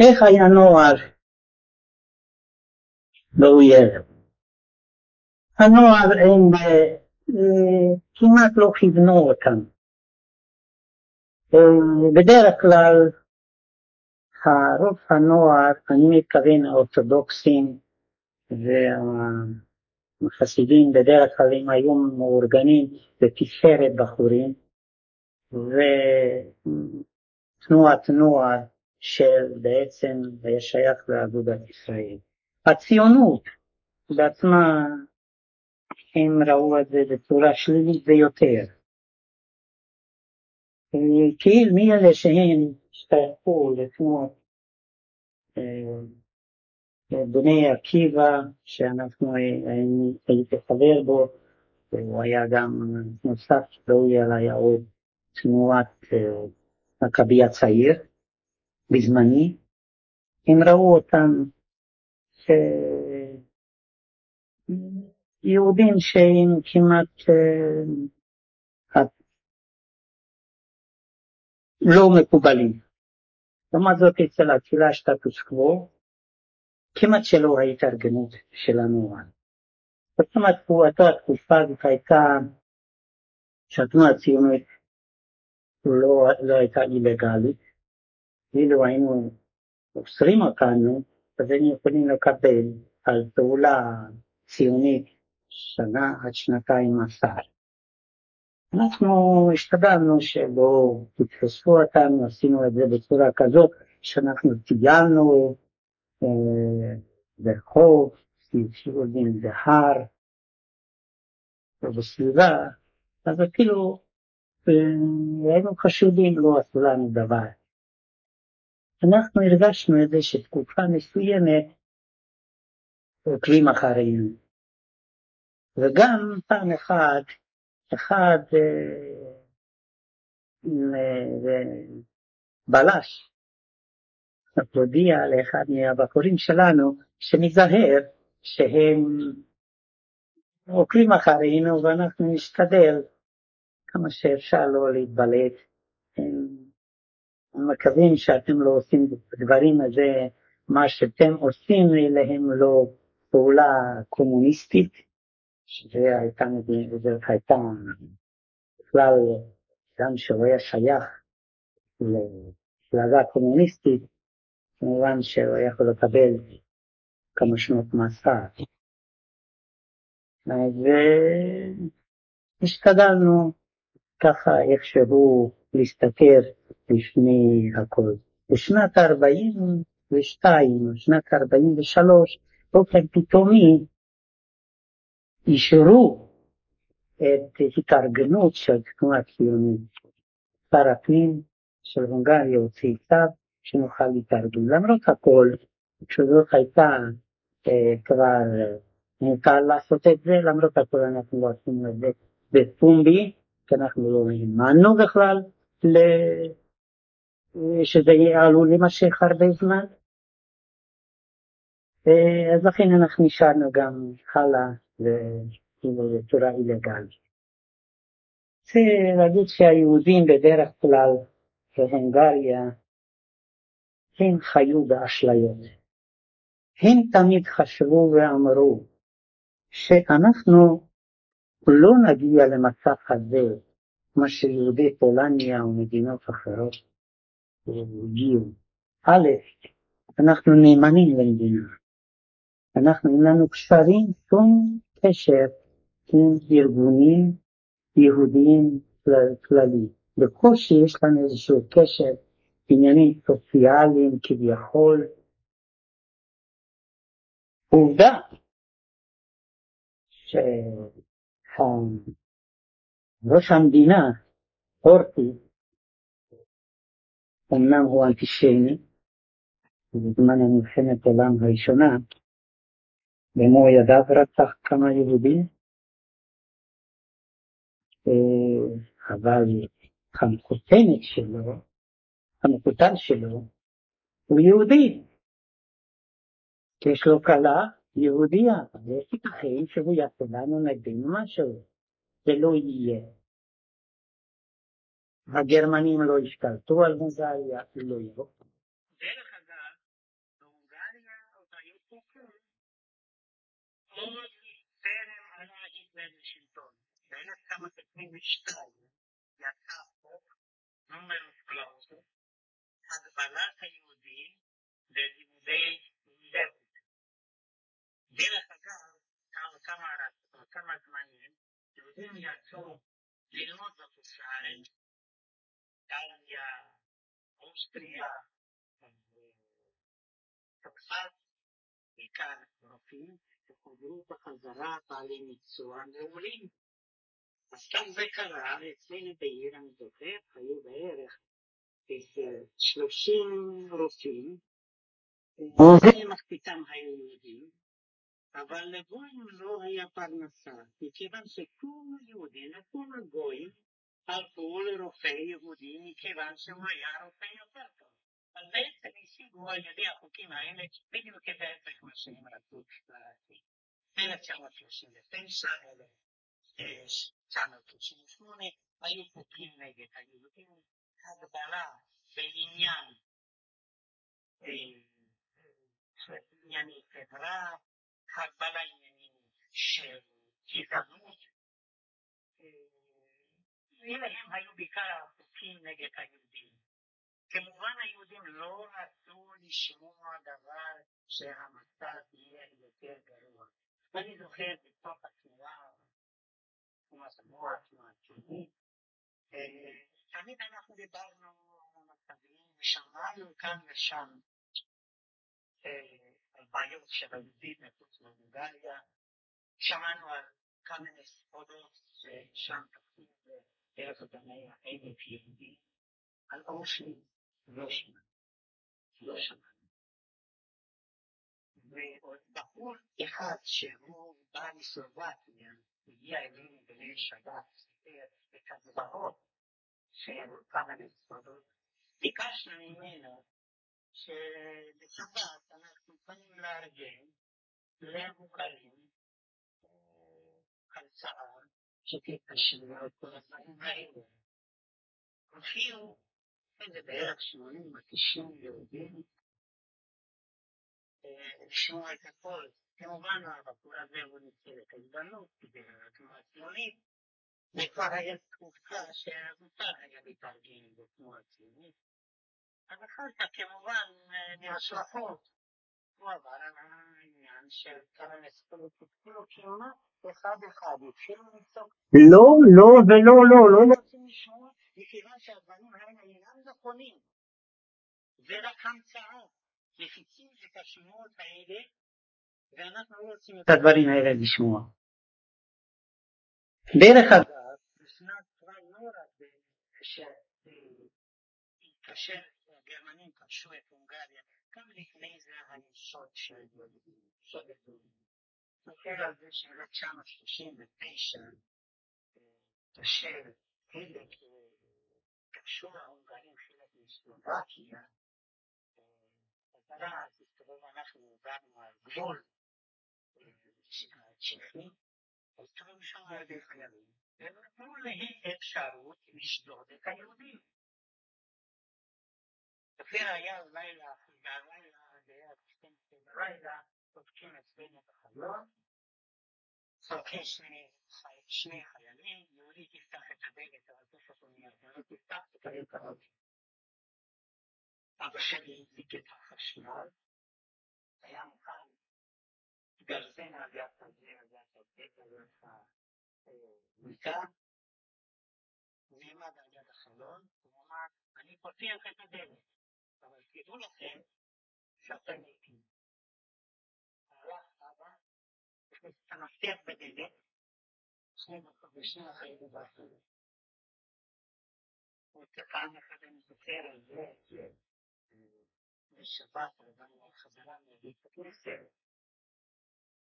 איך היה נוער באויב? הנוער הם אה, כמעט לא כיוונו אותם. אה, בדרך כלל הרוב הנוער, אני מתכוון האורתודוקסים והחסידים, בדרך כלל הם היו מאורגנים בתפארת בחורים, ותנועת נוער של בעצם היה שייך לאגודת ישראל. הציונות בעצמה, הם ראו את זה בצורה שלילית ביותר. כאילו מי אלה שהם השתייכו לתנועות אה, בני עקיבא, שאנחנו הייתי חבר בו, והוא היה גם נוסף, לא היה עוד תנועת אה, מכבי הצעיר בזמני, הם ראו אותם יהודים שהם כמעט אה, לא מקובלים. לעומת זאת אצל הקהילה סטטוס קוו, כמעט שלא ההתארגנות של הנוער. זאת אומרת, אותה התקופה הזאת הייתה שהתנועה הציונית לא, לא הייתה אילגלית, אילו היינו אוסרים אותנו, אז היינו יכולים לקבל על פעולה ציונית שנה עד שנתיים מאסר. אנחנו השתדלנו שלא תתפסו אותנו, עשינו את זה בצורה כזאת שאנחנו טיילנו אה, ברחוב, טיולים בהר ובסביבה, אז אה, היינו חשודים, לא עשו לנו דבר. אנחנו הרגשנו את זה שתקופה מסוימת עוקבים אחרינו. וגם פעם אחת, אחד אה, אה, בלש הודיע לאחד מהבחורים שלנו שניזהר שהם עוקבים אחרינו ואנחנו נשתדל כמה שאפשר לא להתבלט. מקווים שאתם לא עושים דברים הזה, מה שאתם עושים אליהם לא פעולה קומוניסטית, שזה הייתה, זאת הייתה בכלל גם שהוא היה שייך למפלגה קומוניסטית, כמובן שהוא יכול לקבל כמה שנות מאסר. והשתדלנו ככה איכשהו להסתתר לפני הכל. בשנת 42 או שנת 43, באופן פתאומי אישרו את התארגנות של תנועה ציונית. שר הפנים של הונגריה הוציא צו שנוכל להתארגן. למרות הכל, כשזאת הייתה אה, כבר מותר לעשות את זה, למרות הכל אנחנו לא עשינו את זה בפומבי, כי אנחנו לא האמנו בכלל שזה עלול להימשך הרבה זמן. אה, אז לכן אנחנו נשארנו גם הלאה בצורה אילגלית. רוצה להגיד שהיהודים בדרך כלל בהונגריה הם חיו באשליות. הם תמיד חשבו ואמרו שאנחנו לא נגיע למצב הזה, כמו שיהודי פולניה ומדינות אחרות. א', אנחנו נאמנים למדינה. אנחנו, אין לנו קשרים, שום קשר עם ארגונים יהודיים כלליים. בקושי יש לנו איזשהו קשר עניינים סוציאליים כביכול. עובדה שראש המדינה, הורטי, אמנם הוא אנטישמי, בזמן המלחמת העולם הראשונה, במו ידיו רצח כמה יהודים, אבל המקוטנת שלו, המקוטן שלו, הוא יהודי. יש לו כלה יהודייה, אז יש ייתכן שהוא יעשה לנו נגדנו משהו. זה לא יהיה. הגרמנים לא השתלטו על הונגריה, אפילו לא. דרך אגב, בהונגריה עוד היו חוקים עוד טרם עלה היטלר לשלטון. ב-1922 יצא חוק נומרוס קלאוזוס, הגבלת היהודים ללימודי לימוד. דרך אגב, כמה זמנים, יהודים יצאו ללמוד בחוץ לארץ איטליה, אוסטריה, צרפת, בעיקר רופאים, וחזרו בחזרה בעלי מקצוע מעולים. אז כך זה קרה, אצלנו בעיר, אני זוכר, היו בערך שלושים רופאים, מחציתם היו יהודים, אבל לגויים לא היה פרנסה, מכיוון שכל היהודים וכל הגויים הלכו לרופא יהודי מכיוון שהוא היה רופא יותר טוב. אז בעצם השיגו על ידי החוקים האלה בדיוק את ההפך מה שהם רצו להשיג. 1939, 1938, היו חוקים נגד היהודים, הגבלה בעניין ענייני חברה, הגבלה עניינים של גזענות, אלה הם היו בעיקר החוקים נגד היהודים. כמובן היהודים לא רצו לשמוע דבר שהמצב יהיה יותר גרוע. ואני זוכר בתוך התנועה, תנועת התנועה הציונית, תמיד אנחנו דיברנו על המצבים ושמענו כאן ושם על בעיות של היהודים מחוץ להונגריה, שמענו על כל מיני ספודות ששם תקפים בערך במאה אלף יהודים, על אושוויץ לא שמענו, לא שמענו. ועוד בחור אחד שהוא בא מסלובקיה, הגיע אלינו בליל שבת, סיפר את הזוועות של כמה מספרות, ביקשנו ממנו שבשבת אנחנו יכולים לארגן למוכרים הרצאה שתתקשר את כל הדברים האלה. הופיעו איזה בערך 80 או 90 יהודים לשמוע את הכל. כמובן הבחור הזה הוא ניצל את ההזדמנות כדי לתנועה הציונית, וכבר היה תקופה שמותר היה להתארגן בתנועה הציונית. אז אחר כך כמובן מהשלכות הוא עבר על העניין של כמה מספרות התחילו כמעט אחד אחד, התחילו לצעוק לא, לא ולא לא, לא רוצים לשמוע, מכיוון שהדברים האלה אינם נכונים. זה רק המצאה. מפיצים את השמועות האלה, ואנחנו לא רוצים את הדברים האלה לשמוע. דרך אגב, בשנת כבר לא רק כאשר הגרמנים כבשו את הונגריה, גם לפני זה היה שוד של יהודים. נסתכל על זה שב-1939, כאשר חלק כבשו ההונגרים חלק מסלובקיה, בהתחלה הסתובב אנחנו באנו על גבול הצ'כי, הסתובבו שם הרבה חיילים, ונתנו להם אפשרות לשדוד את היהודים. לפי היה לילה, והלילה זה היה בלילה, פותחים אצלנו את החלון, צועקים שני חיילים, יהודי תפתח את הדלת, אבל תכף הוא נהיה, תפתח, תקבל קרוב. אבא שלי הדליק את החשמל, היה מוכן גרזן אגף הזה, אגף הזה, אגף המיטה, נעמד על יד החלון, הוא אמר, אני פותח את הדלת, אבל תדעו לכם שאתם מתים. הלך אבא, הכניס את המפתח בדלת, ושני החיים באחרים. ופעם אחת אני זוכר על זה, בשבת עברנו חזרה מבית הכנסת,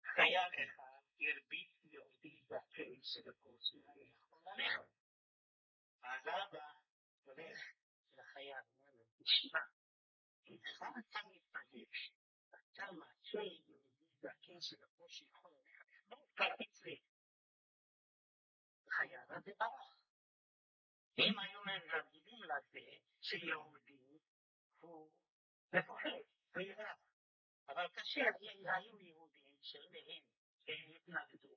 חייל אחד הרביץ יהודי בפה של הכוס, יכול ללכת. אז אבא הולך לחייל, אומר לו, תשמע, איתך אתה מתפגש, אתה מצא יהודי בפה של הכוס שיכול ללכת, תרביץ לי. החייל הזה ברח. הם היו מרגילים לזה שיהודי הוא מפוחד, וירא. אבל כאשר היו יהודים שלהם הם התנגדו,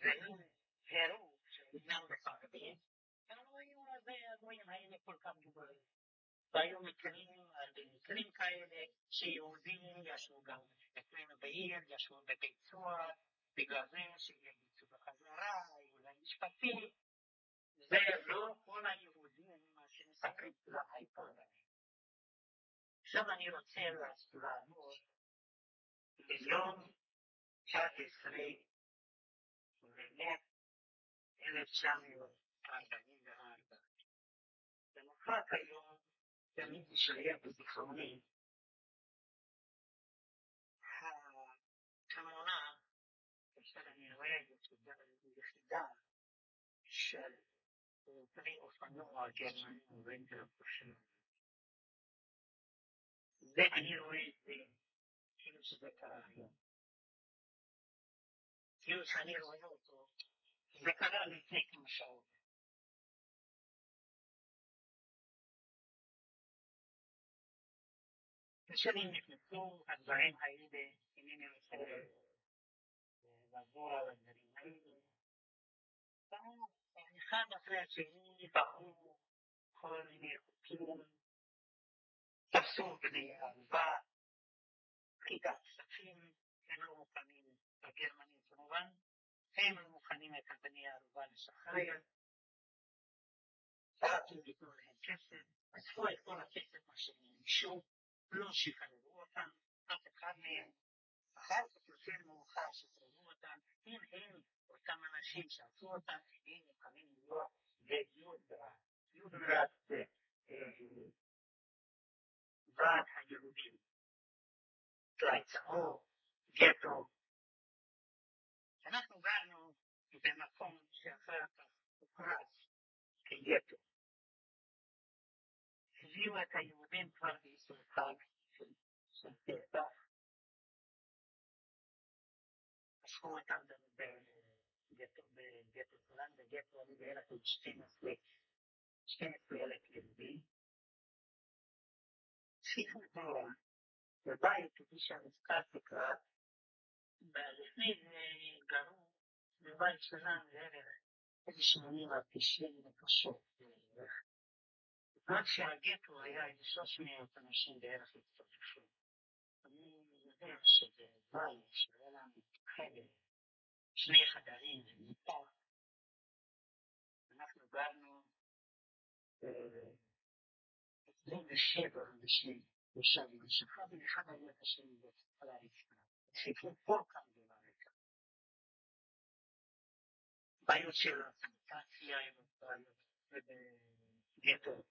והם הראו שאינם מפחדים, הם לא היו הגויים האלה כל כך גדולים. והיו מקרים, מקרים כאלה שיהודים ישבו גם אצלנו בעיר, ישבו בבית סוהר, בגלל זה שיצאו בחזרה, היו להם משפטים, זה לא כל היהודים שמספרים על ההיפרדיה. עכשיו אני רוצה לעבור ליום 19 במרץ 1944. למחרת היום תמיד יישאר בזיכרוני התמונה כאשר אני רואה יחידה של פרי אופנוע גרמנים רנגר פושעים. זה אני רואה את זה כאילו שזה קרה היום. כאילו שאני רואה אותו, זה קרה לפני כמה שעות. הם נכנסו הדברים האלה, אינני רוצה לעבור על הדברים האלה. אחד אחרי השני בחרו כל מיני חוקים, תפסו בני ערובה, חידת כספים, הם לא מוכנים, הגרמנים כמובן, הם לא מוכנים את בני הערובה לשחרר, אם ייתנו להם כסף, אספו את כל הכסף מה שהם ביקשו, לא שחררו אותם, אף אחד מהם, אחר כך יותר מאוחר שחררו אותם, אם הם אותם אנשים שעשו אותם, הם יכולים להיות יודרה זה ועד היהודים, להצעו, גטו. אנחנו גרנו במקום שאחר כך הוכרז כגטו. הביאו את היהודים כבר חג של פסח, אספו אותם גטו הולנד, גטו אני בערך עם 12 אלף יהודים. צפיפות נורא, בבית כפי שהזכרתי כבר, לפני זה גרו בבית שלנו איזה 80 עד 90 נפשות בערך. רק שהגטו היה איזה 300 אנשים בערך הצטופפו. אני יודע שזה שהיה לנו חדר שני חדרים ומיטה. אנחנו גרנו עשרים ושבע אנשים ישבנו בשפה ואחד היה קשה על הרצפה. סיפור כל כך גדולה רקע. בעיות של הסניטציה עם הבעיות ובגטו.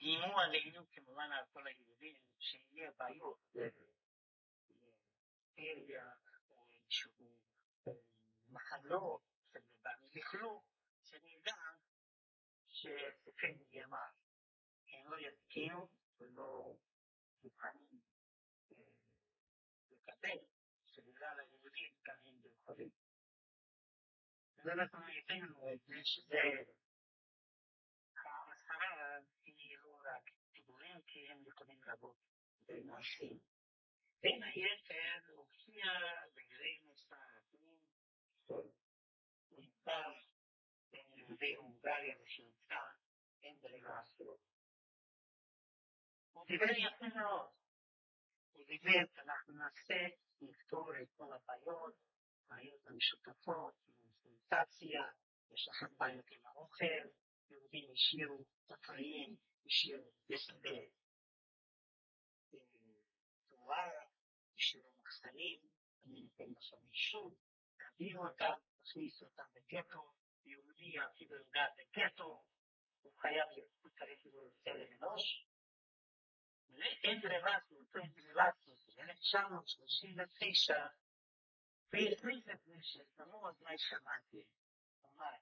איימו עלינו כמובן על כל היהודים שיהיה בעיות. או איזשהו מחלות לכלוא, שנדע שסופי גרמן הם לא יסכימו ולא מוכנים לקבל שבגלל היהודים גם הם יכולים. אז אנחנו הבאנו את זה שזה המסחרה היא לא רק דיבורים כי הם יכולים לעבוד במעשים. בין היתר הופיע שר הפנים נמצא בין הונגריה ושנמצא אין שלו. הוא דיבר יפה מאוד. הוא דיבר שאנחנו נעשה, נפתור את כל הבעיות, בעיות המשותפות, סנסציה, יש לכם בעיות עם האוכל, יהודים השאירו תפרים, השאירו בשדה תאורה, השאירו מחסנים, אני נותן לכם אישור, תביאו אותם, תכניסו אותם בגטו, יהודי אפילו יגע בגטו, הוא חייב, הוא צריך לצלם אנוש. ואין ברירה, אין ברירה, ב-1939, והכניס את זה שתמוז מה שמעתי, אמר,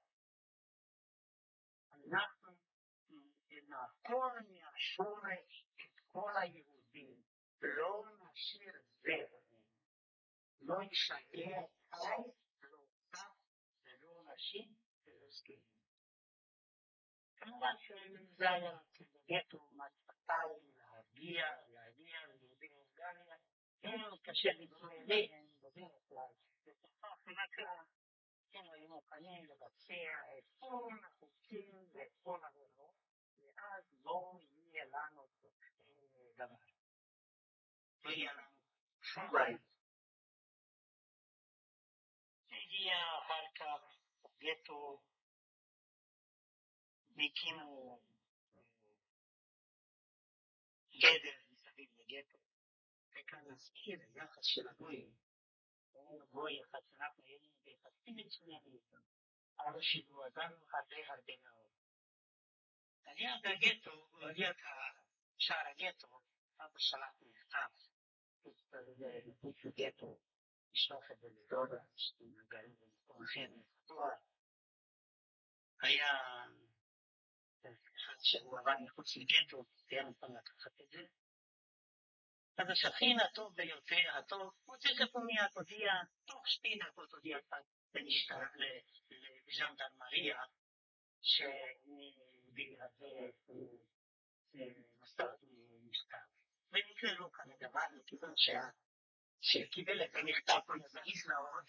אנחנו נעקור מהשורש את כל היהודים, לא נשאיר זרע, לא נשקר חי, לא צף ולא נשים ולא זקנים. כמובן שזה היה גטו, מצפתיים, להגיע, להגיע ליהודי הונגריה, אין כן, לנו קשה להתמודד בדרך כלל. בתקופה חזקה כן היו מוכנים לבצע את כל החוקים ואת כל הרעיונות, ואז לא יהיה לנו אה, דבר. בית. הגיע אחר כך גטו, והקימו גדר מסביב לגטו, וכאן נזכיר יחס של הגויים. גוי אחד שאנחנו היינו ביחסים מצוינים איתו, אבל שהוא עזרנו הרבה הרבה מאוד. ליד הגטו, ליד שער הגטו, אבא שלח מכתב, היה אחד שהוא עבר מחוץ לגטו, היה מוכן לקחת את זה. אז השכין הטוב ביותר, הטוב, הוא תכף הוא מיד הודיע, תוך שתי דקות הודיע למשטרה, לז'נדרמריה, שבגלל זה מסרתי מכתב. במקרה לא קרה דבר, מכיוון שקיבל את המכתב זריז מאוד,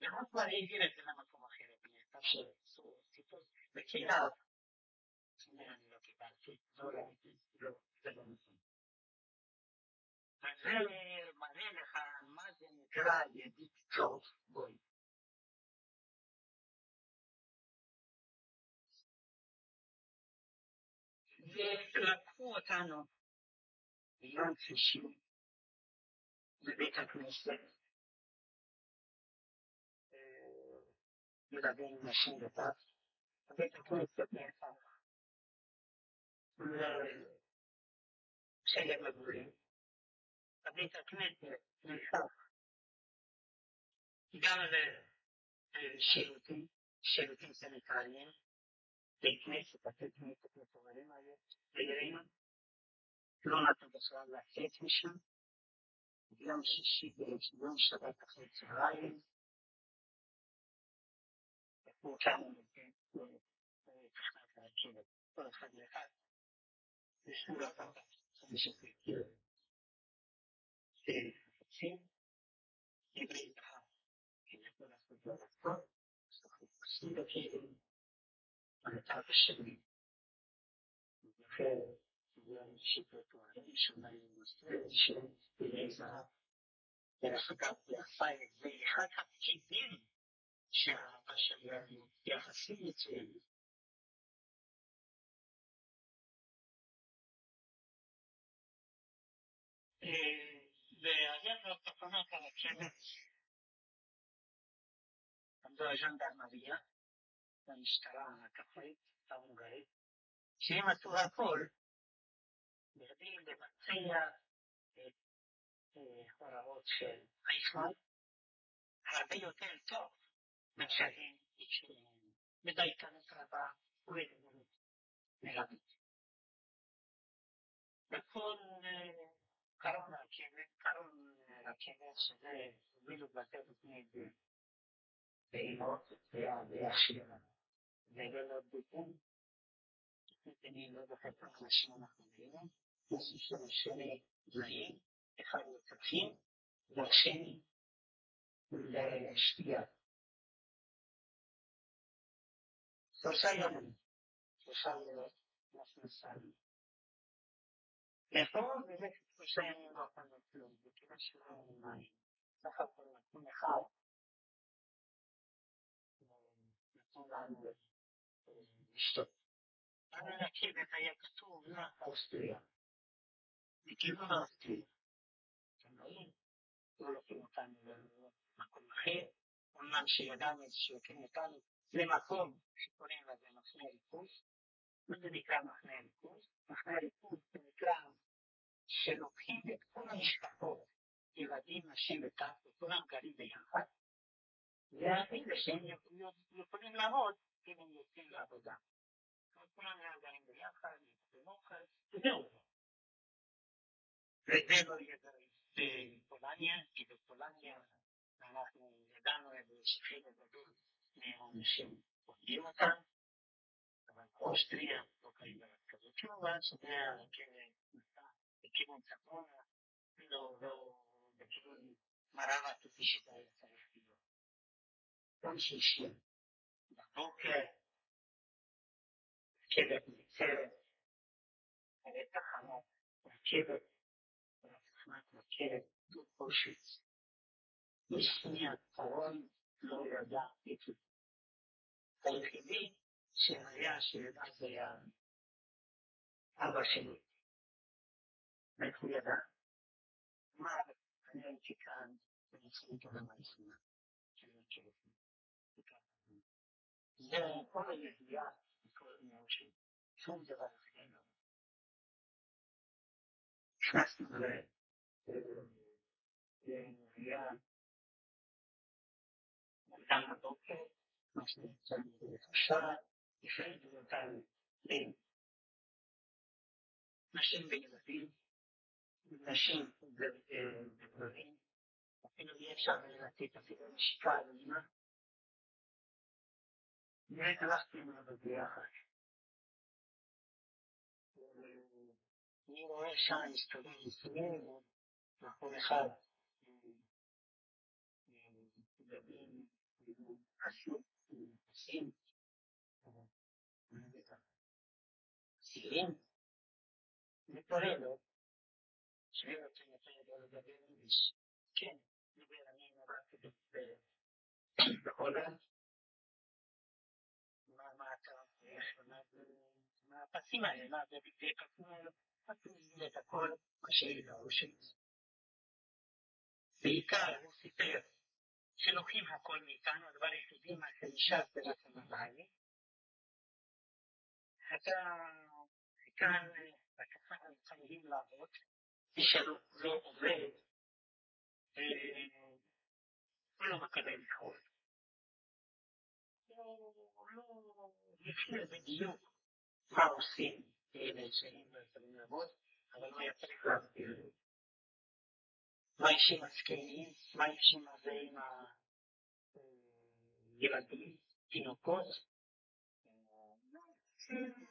והוא כבר העביר את זה למקום אחר, שעשו ציטוט בקהילה. אני לא קיבלתי, זה לא נכון. וזה מראה לך מה זה נקרא ידיד טוב גוי. ולקחו אותנו ביום שישי לבית הכנסת, ילדים, נשים וטף, בית הכנסת נהפך לחלק מגורים. בית הכנסת נהפך גם לשירותים, שירותים סניטריים, בית כנסת, בתי כנסת מפוררים היו, צעירים, לא נתנו בכלל לצאת משם. יום שישי ויום שבת אחרי צהריים, וכולנו תחנת הרכבת, כל אחד לאחד, ושמונה חמישה רכבת. חפצים, עברית אחת, כדי לעשות את עושים בכלים, המצב השני, בגלל שפרטוארים שומעים נושא של זהב, דרך אגב, ועשה את זה אחד הפקידים שהאבא שלנו יחסים מצוינים. לו תחנות הרכבת, עמדו הז'נדרמריה, המשטרה הכפרית, ההונגרית, שהם עשו הכל לבצע את הוראות של אייכמן הרבה יותר טוב מאשר בדייקנות רבה ובדמות מרבית. וכל קרון רכבת, קרון רכבת שזה הובילו בתי לפני זה באימות והשלמה וללא דיפון אני לא זוכר כמה אנשים אנחנו היינו, יש שם שני זרים, אחד לצרכים והשני לשתייה. שלושה ימים, שלושה לילות, אנחנו נסענו. לאכול באמת שלושה ימים לא אכלנו כלום, מכיוון שלא היה לנו מים. סך הכל אוסטריה. אתם רואים? לא לוקחים אותנו למקום אחר, אמנם שידענו שלוקחים אותנו למקום שקוראים לזה מחנה ריכוז, וזה נקרא מחנה ריכוז. מחנה ריכוז זה נקרא שלוקחים את כל המשפחות, ילדים, נשים וטף, וכולם גרים ביחד, והאלה שהם יכולים לעבוד אם הם יוצאים לעבודה. כולם גרים ביחד, Vedno je, da je Polanje, ki je Polanje, na našem nedavno je bilo še vedno dobro, ne imamo še podjemata, Avstrija, tukaj je razkazočila, več ne, nekaj, nekaj bom zakona, da da tudi narava tudi še da je celestijo. Tam še še, da boke, kjer je tudi celo, da je tahano, kjer je את מכירת אושוויץ. לפני האחרון לא ידע את זה. היחידי שהיה שידע זה היה אבא שלי. איך הוא ידע? מה, אני הייתי כאן, ואני צריך לדבר מהראשונה. זה כל הידיעה, כל העניין שלי. שום דבר אחר לא. נכנסנו היה נשים וילדים, נשים וגברים, אפילו אי אפשר לתת אפילו נשיקה על אימא. והלכתי עם ביחד. אני רואה שם מסתובב מסתובב, וכל אחד עושים, צעירים, אני קורא לו, שואל אותי מתי יבוא לדבר יידיש. כן, דיבר אני נולדתי בהולנד. מה אתה, איך, מה הפסים האלה, מה זה בדיוק, את הכל, מה שיש בראש בעיקר הוא סיפר שלוקחים הכל מאיתנו, הדבר היחידי מה שנשאר זה רק המבעלי. אתה כאן בתקופה חייבים לעבוד, מי שלא עובד, הוא לא מקבל לחול. הוא לא הכיר בדיוק מה עושים אלה שהם יכולים לעבוד, אבל הוא היה צריך להסביר מה יש עם הזקנים, מה יש עם הזה עם הילדים, תינוקות,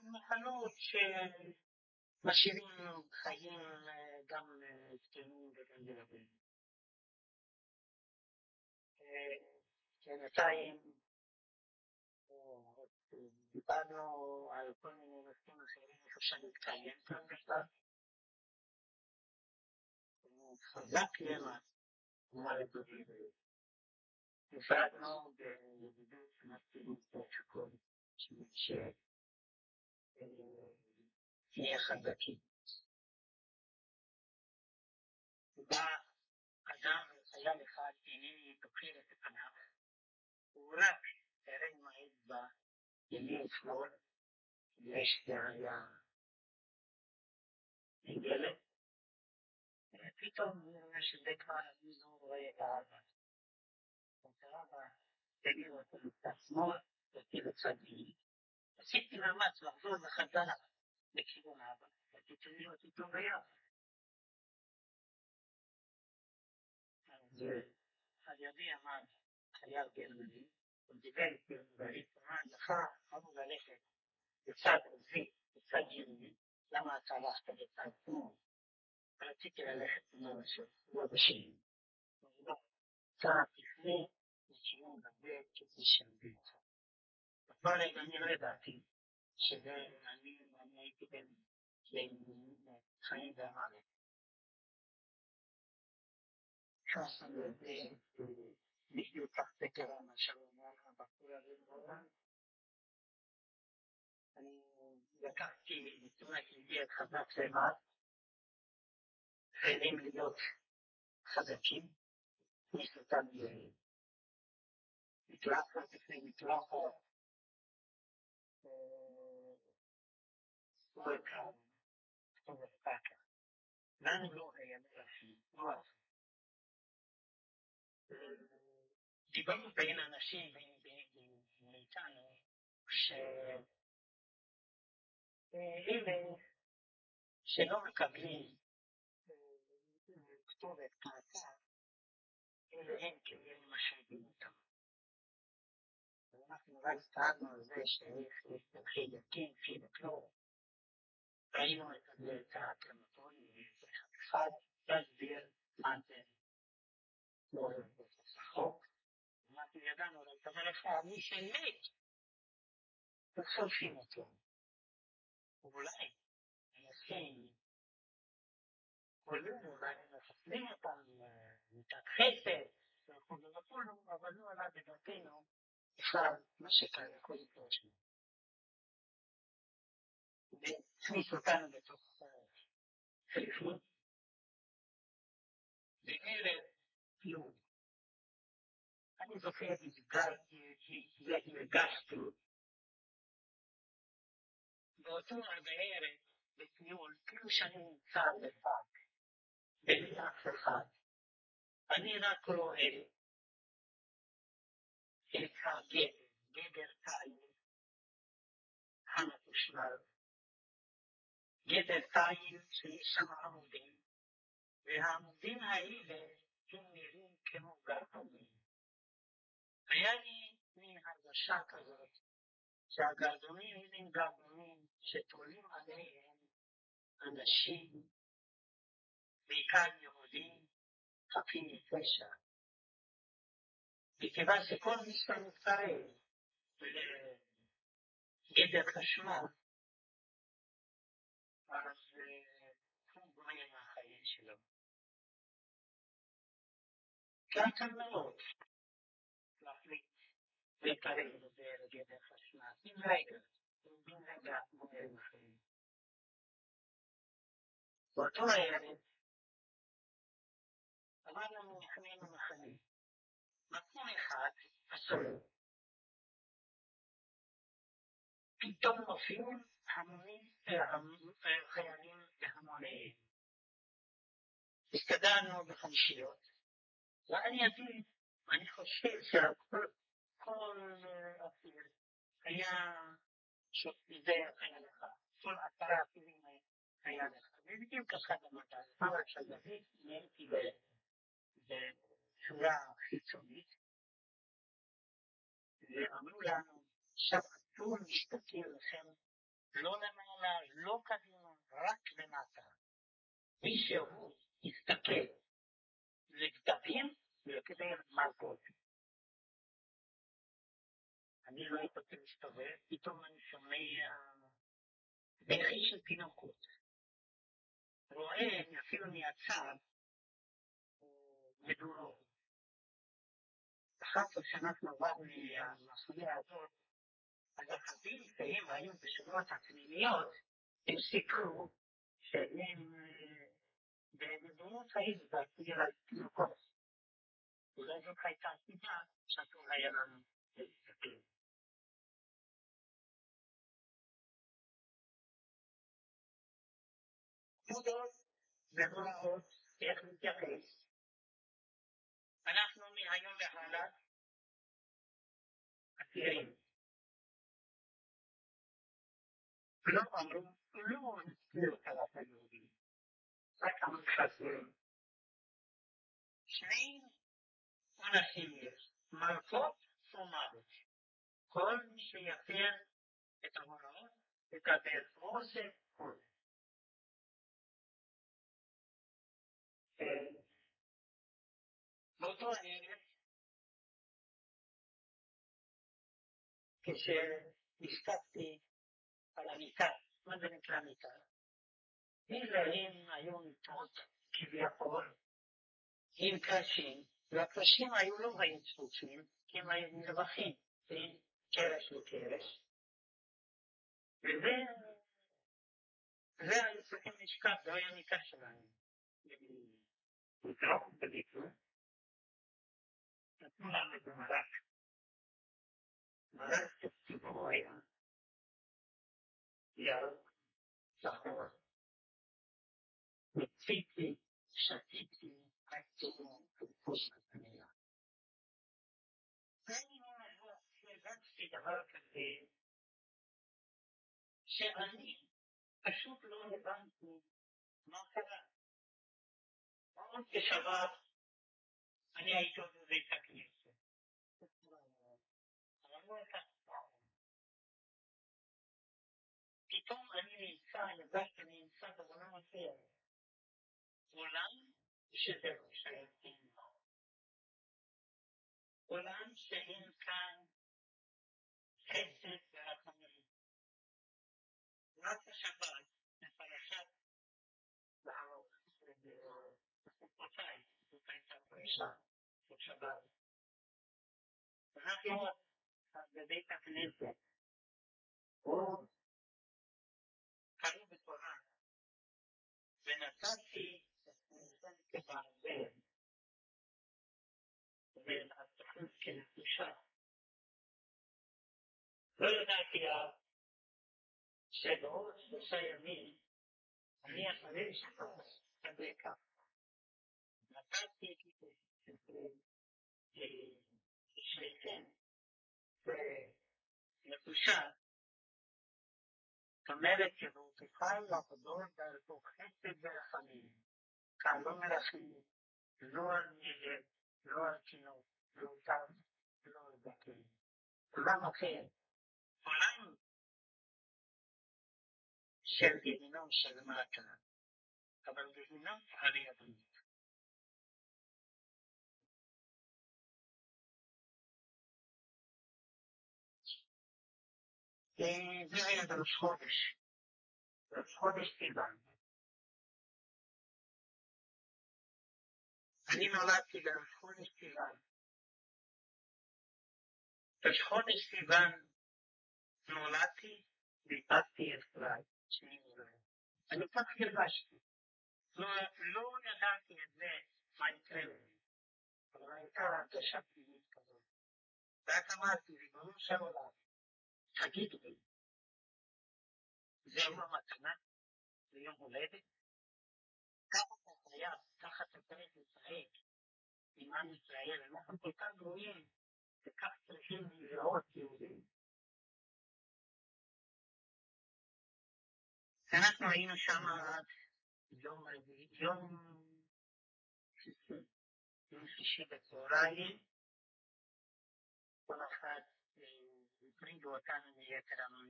מחלות שמשאירים חיים גם זקנים וגם ילדים. בינתיים דיברנו על כל מיני נושאים אחרים, איפה שאני מתקיים כאן בכלל. חזק למעט, נפרדנו בידידות מתאימות שכל, שנהיה חזקים. בא אדם חייל אחד, הנני תוקר את פניו, הוא רק הרים האצבע ימין שמאל, יש בעיה נגלת, פתאום הוא רואה שזה כבר אני לא רואה את האבא. אז האבא העביר אותו מצד שמאל, אותי לצד ימין. עשיתי מאמץ לחזור בחזרה לכיוון האבא, רציתי להיות איתו ביחד. אז על ידי עמד חייל רציתי ללכת לאבא שלי. קצת לפני, לשיעור הרבה כפי בכל רגע אני לא ידעתי שזה אני הייתי בין חיים והמוות. ככה בדיוק כך זה קרה מה שאומר הבחור הזה בעולם. אני לקחתי לתשומת ליבי את חזק לבד חייבים להיות חזקים, להכניס אותם למקלחת לפני מקלחת, לנו לא היה נוח. דיברנו בין אנשים, מאיתנו, שאלה שלא מקבלים כתובת כעצה, אלא הם כאילו משאירים אותם. ואנחנו רק טענו על זה שצריך להתחיל להקים חילק לא. ראינו את הקרמטורים אחד להסביר מה זה לא החוק. אנחנו ידענו רק דבר אחד, מי שמת, שורפים אותו. אולי, אנשים, כולל אולי מחסנים אותם, מיטת חסד, וכולו וכולו, אבל לא עלה בדעתנו בכלל מה שקרה כל פרשנו. והכניס אותנו בתוך צפיפות, וערב יום. אני זוכר, הרגשתי באותו בערב בטיול, כאילו שאני נמצא לבד, בלי אף אחד. אני רק רואה את הגדר, גדר תיל, המתושמר. גדר תיל שיש שם עמודים, והעמודים האלה הם נראים כמו גרדומים. היה לי מין הרגשה כזאת שהגרדומים הם גרדומים שתולים עליהם אנשים, בעיקר יהודים, חפים מפשע. מכיוון שכל מי שמתקרב לגדר חשמל, אז הוא גומר מהחיים שלו. קל מאוד להחליט להתקרב לגדר חשמל, בן רגע, בן רגע גומר מהחיים. באותו הערב עברנו ממחנה למחנה. מקום אחד אסור. פתאום מופיעים חיילים בהמוניהם. הסתדרנו בחמישיות, ואני אגיד, אני חושב שכל אסיר היה שזה היה לך, כל עשרה אסירים היה לך. ובדיוק ככה גם אתה, רק שגבית, נהייתי בצורה חיצונית, ואמרו עכשיו אסור להסתכל לכם לא למעלה, לא קדימה, רק למטה. מי שהוא יסתכל לכתבים ויקבל מלכות. אני לא הייתי מסתובב, פתאום אני שומע בכי של תינוקות. רואה אפילו מהצד מדורות. אחר כך שאנחנו עברנו מהמחנה הזאת, החזים שהם היו בשבועות הפנימיות, הם סיפרו שהם במדורות האלה בעצמי לתינוקות. אולי זאת הייתה סיבה שאסור היה לנו להסתכל. פקודות והוראות איך להתייחס. אנחנו מהיום והלאה אסירים. לא אמרו, לא נסתיר את היהודים, רק אמרו חסרים. שני עונשים יש, מלכות ומוות. כל מי שיפר הערב, כשנשקפתי על המיטה, מה זה נקרא מיטה? להם היו מיטות כביכול עם קרשים, והקרשים היו לא היו צפוצים, כי הם היו מרווחים בין קרש לקרש. וזה, זה היו צריכים לשכב, זה היה מיטה שלנו. נתנו לנו את כזה, שאני פשוט לא הבנתי מה קרה. עוד בשבת אני הייתי עוד בבית הכנסת. פתאום אני נמצא, הרגשתי אני נמצא בעולם אחר. עולם שזה לא שייכים לו. עולם שאין כאן חסד ורחמים. רק השבת, בפרשת בערות, הייתה פרישה של שבת. אנחנו בבית הכנסת, הוא קראו בתורה, ונתתי את הבעל והתוכנית כנפושה. לא ידעתי אז שבעוד שלושה ימים אני אחרי שפרס הדקה. נתתי שליחים ונפושה, זאת אומרת שהוא תוכל לחזור דרכו חסד ורחמים, כאן לא מרחמים, לא על נגד, לא על תינוק, לא טב, לא על זקן, עולם אחר, עולם של גיהינום של מטה, אבל גיהינום הרי הברית. זה היה בראש חודש, בראש חודש סיוון. אני נולדתי בראש חודש סיוון. בראש חודש סיוון נולדתי, ביטחתי את פריי. אני קצת הרגשתי. לא ידעתי את זה, מה יקרה לי. אבל הייתה הרגשה פנימית כזאת. ואז אמרתי, ריבונו של עולם, תגיד לי, זה יום המתנה? זה יום הולדת? ככה אתה חייב, ככה אתה צריך לשחק עם עם ישראל, אנחנו כל כך גרועים, וכך צריכים לראות יהודים. אנחנו היינו שם עד יום רביעי, יום שישי בצהריים, כל אחד הפרידו אותנו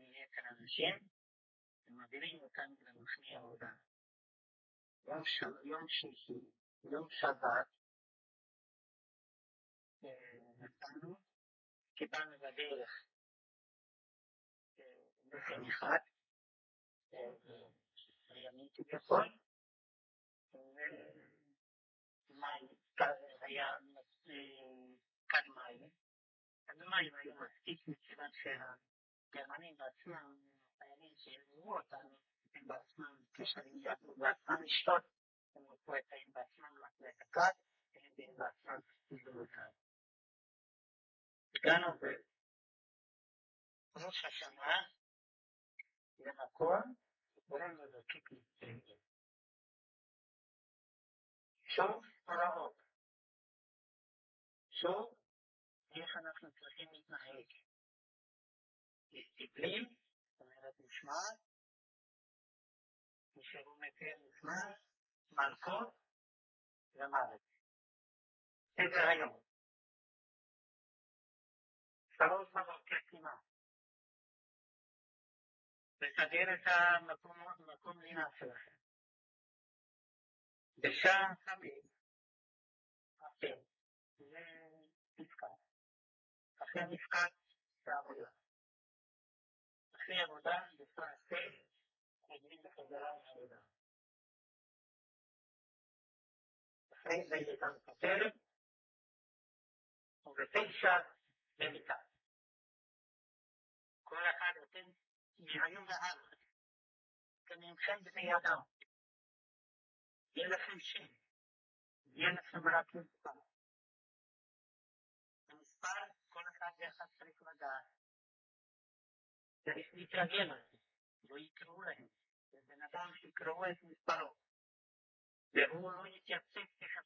מיתר אנשים, ומעבירים אותנו למחנה עבודה. יום שישי, יום שבת, נתנו, קיבלנו בדרך לחם אחד, ימים כביכול, ומים, היה כד מים, אז המים היו מספיק מכיוון שהגרמנים בעצמם, החיילים שהעברו אותנו, הם בעצמם, כשהם ידעו בעצמם לשתות, הם לקחו את הם בעצמם את הכד, והם בעצמם קיבלו אותנו. הגענו בראש השנה למקום קוראים לזה קיפי. שוב הוראות. שוב איך אנחנו צריכים להתנהג. דיסציפלין, זאת אומרת משמעת, נשארו מפר משמעת, מלכות ומוות. סדר היום. שלוש מלכות כמעט. לסדר את המקום לינה שלכם. בשעה חמש, אחר, זה מפקד. אחרי מפקד זה עבודה. אחרי עבודה, בשעה שש, חוזרים בחזרה לעבודה. אחרי זה לנו כותרת, ובתשע במיטה. כל אחד נותן מהיום והלאה. גם אינכם בני אדם. יהיה לכם שם. יהיה לכם רק מספר. המספר, ואחד צריך לדעת. צריך להתרגל לזה. לא יקראו להם. זה בן אדם שיקראו את מספרו. והוא לא יתייצב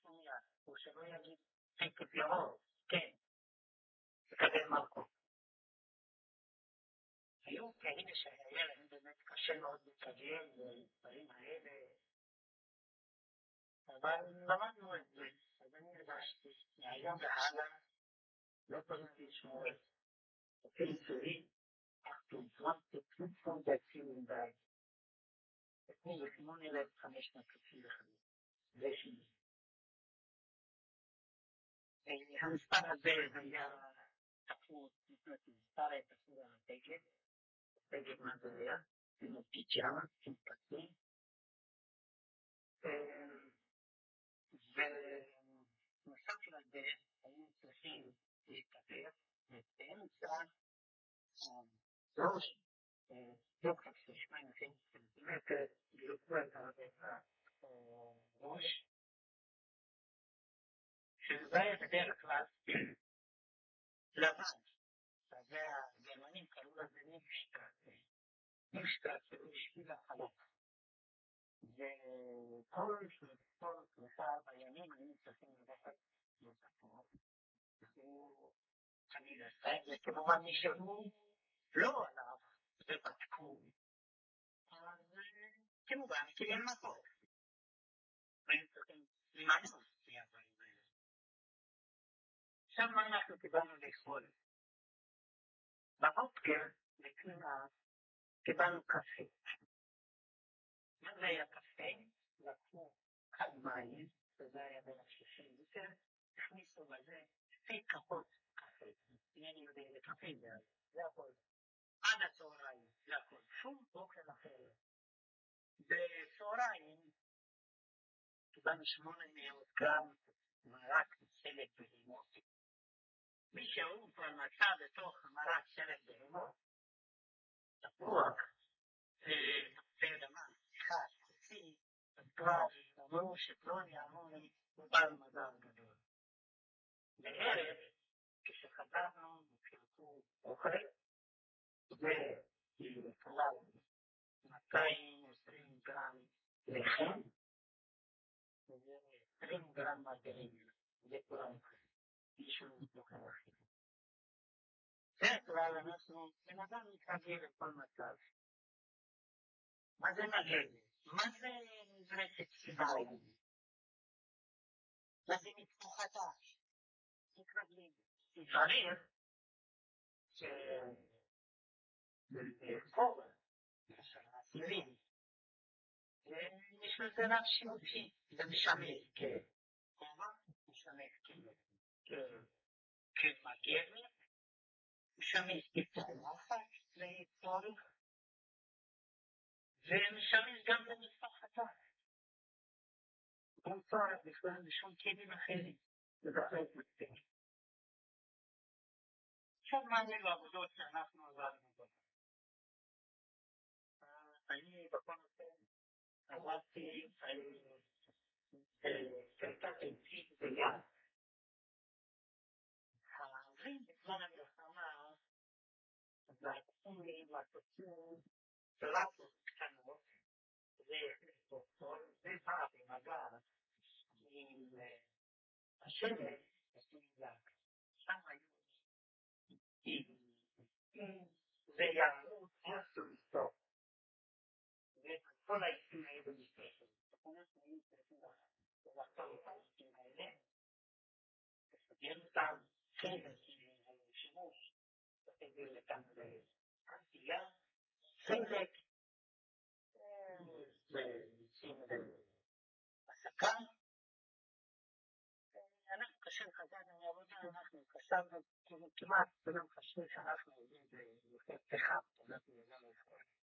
ומיד. או שלא יגיד תקף ירוק. כן. תקבל מלכות. היו כאלה שהיה להם באמת קשה מאוד להתרגל לדברים האלה, אבל למדנו את זה, אז אני הרגשתי מהיום והלאה לא צריך לשמור את היצורים, אך. תקנו ושמונה אלף חמש מאות תקציב וחמש. זה שני. המספר הזה היה תקפו, מספר היה תקפו על התקן. נגד מדעיה, עם פיג'מה, עם פסים. והיינו צריכים להתפתח, ובאמצע הראש, דוקטור של שמונה סנטימטר, גירקו את הראש, שזה בדרך כלל לבן, הגרמנים קראו לזה ניפשטרט, ניפשטרט זה בשביל החלק. וכל שלושה בימים היינו צריכים ללכת לצפון, אני עשה את זה כמובן נשארו לא עליו ובדקו, אז כמובן מקום. היינו צריכים למנות מהדברים האלה. עכשיו מה אנחנו קיבלנו לאכול? בבוקר לקרינה קיבלנו קפה. מה זה היה קפה? לקחו כד מים, וזה היה בין השלושים ליטר, הכניסו בזה שתי כפות קפה. אינני יודע איזה קפה זה זה הכל. עד הצהריים זה הכל, שום אוכל אחר. בצהריים קיבלנו שמונה מאות גרם מרק צלת בהימות. מי שהוא כבר מצא בתוך המרק צלת בהימות, תפוח, תפוחי אדמה, אחד, חצי, כבר אמרו שפלוני אמוני הוא בעל מזל גדול. בערב, כשחזרנו מבחינתו אוכל, וכלל 220 גרם לחם, ו-20 גרם מרגרינה, זה כולם אישור מתוכן אחר. בדרך כלל אנחנו בן אדם מתרגל לכל מצב. מה זה מגן? מה זה מזרקת סידרים? מה זה מתפוחתה? מתרגלים. צריך שבכובע, עשירים, יש לזה רב שימושי, זה משמש ככובע, משמש כמגן, משמש לצורך, ומשמש גם למשפחתה. אין צורך בכלל בשום כלים אחרים. זה בהחלט מספיק. עכשיו מה אלו העבודות שאנחנו עברנו בו? אני בכל נושא עברתי על סרטת עצית ביד. הערים בזמן המלחמה זרקו לי מטוסים פלטות קטנות ופעם עם הגז עם השמש עשו זק. שם היו זה יעמוד עשו איתו. וכל העיסים האלה נשתתפו. אנחנו היינו צריכים לחתור את העיסים האלה, לסגר אותם, חלק שימוש, לסגר אותם לעשייה, חלק הסקה. אנחנו אנחנו חשבנו כמעט כולם חשבו שאנחנו עובדים בפחם, אנחנו לא יכולים.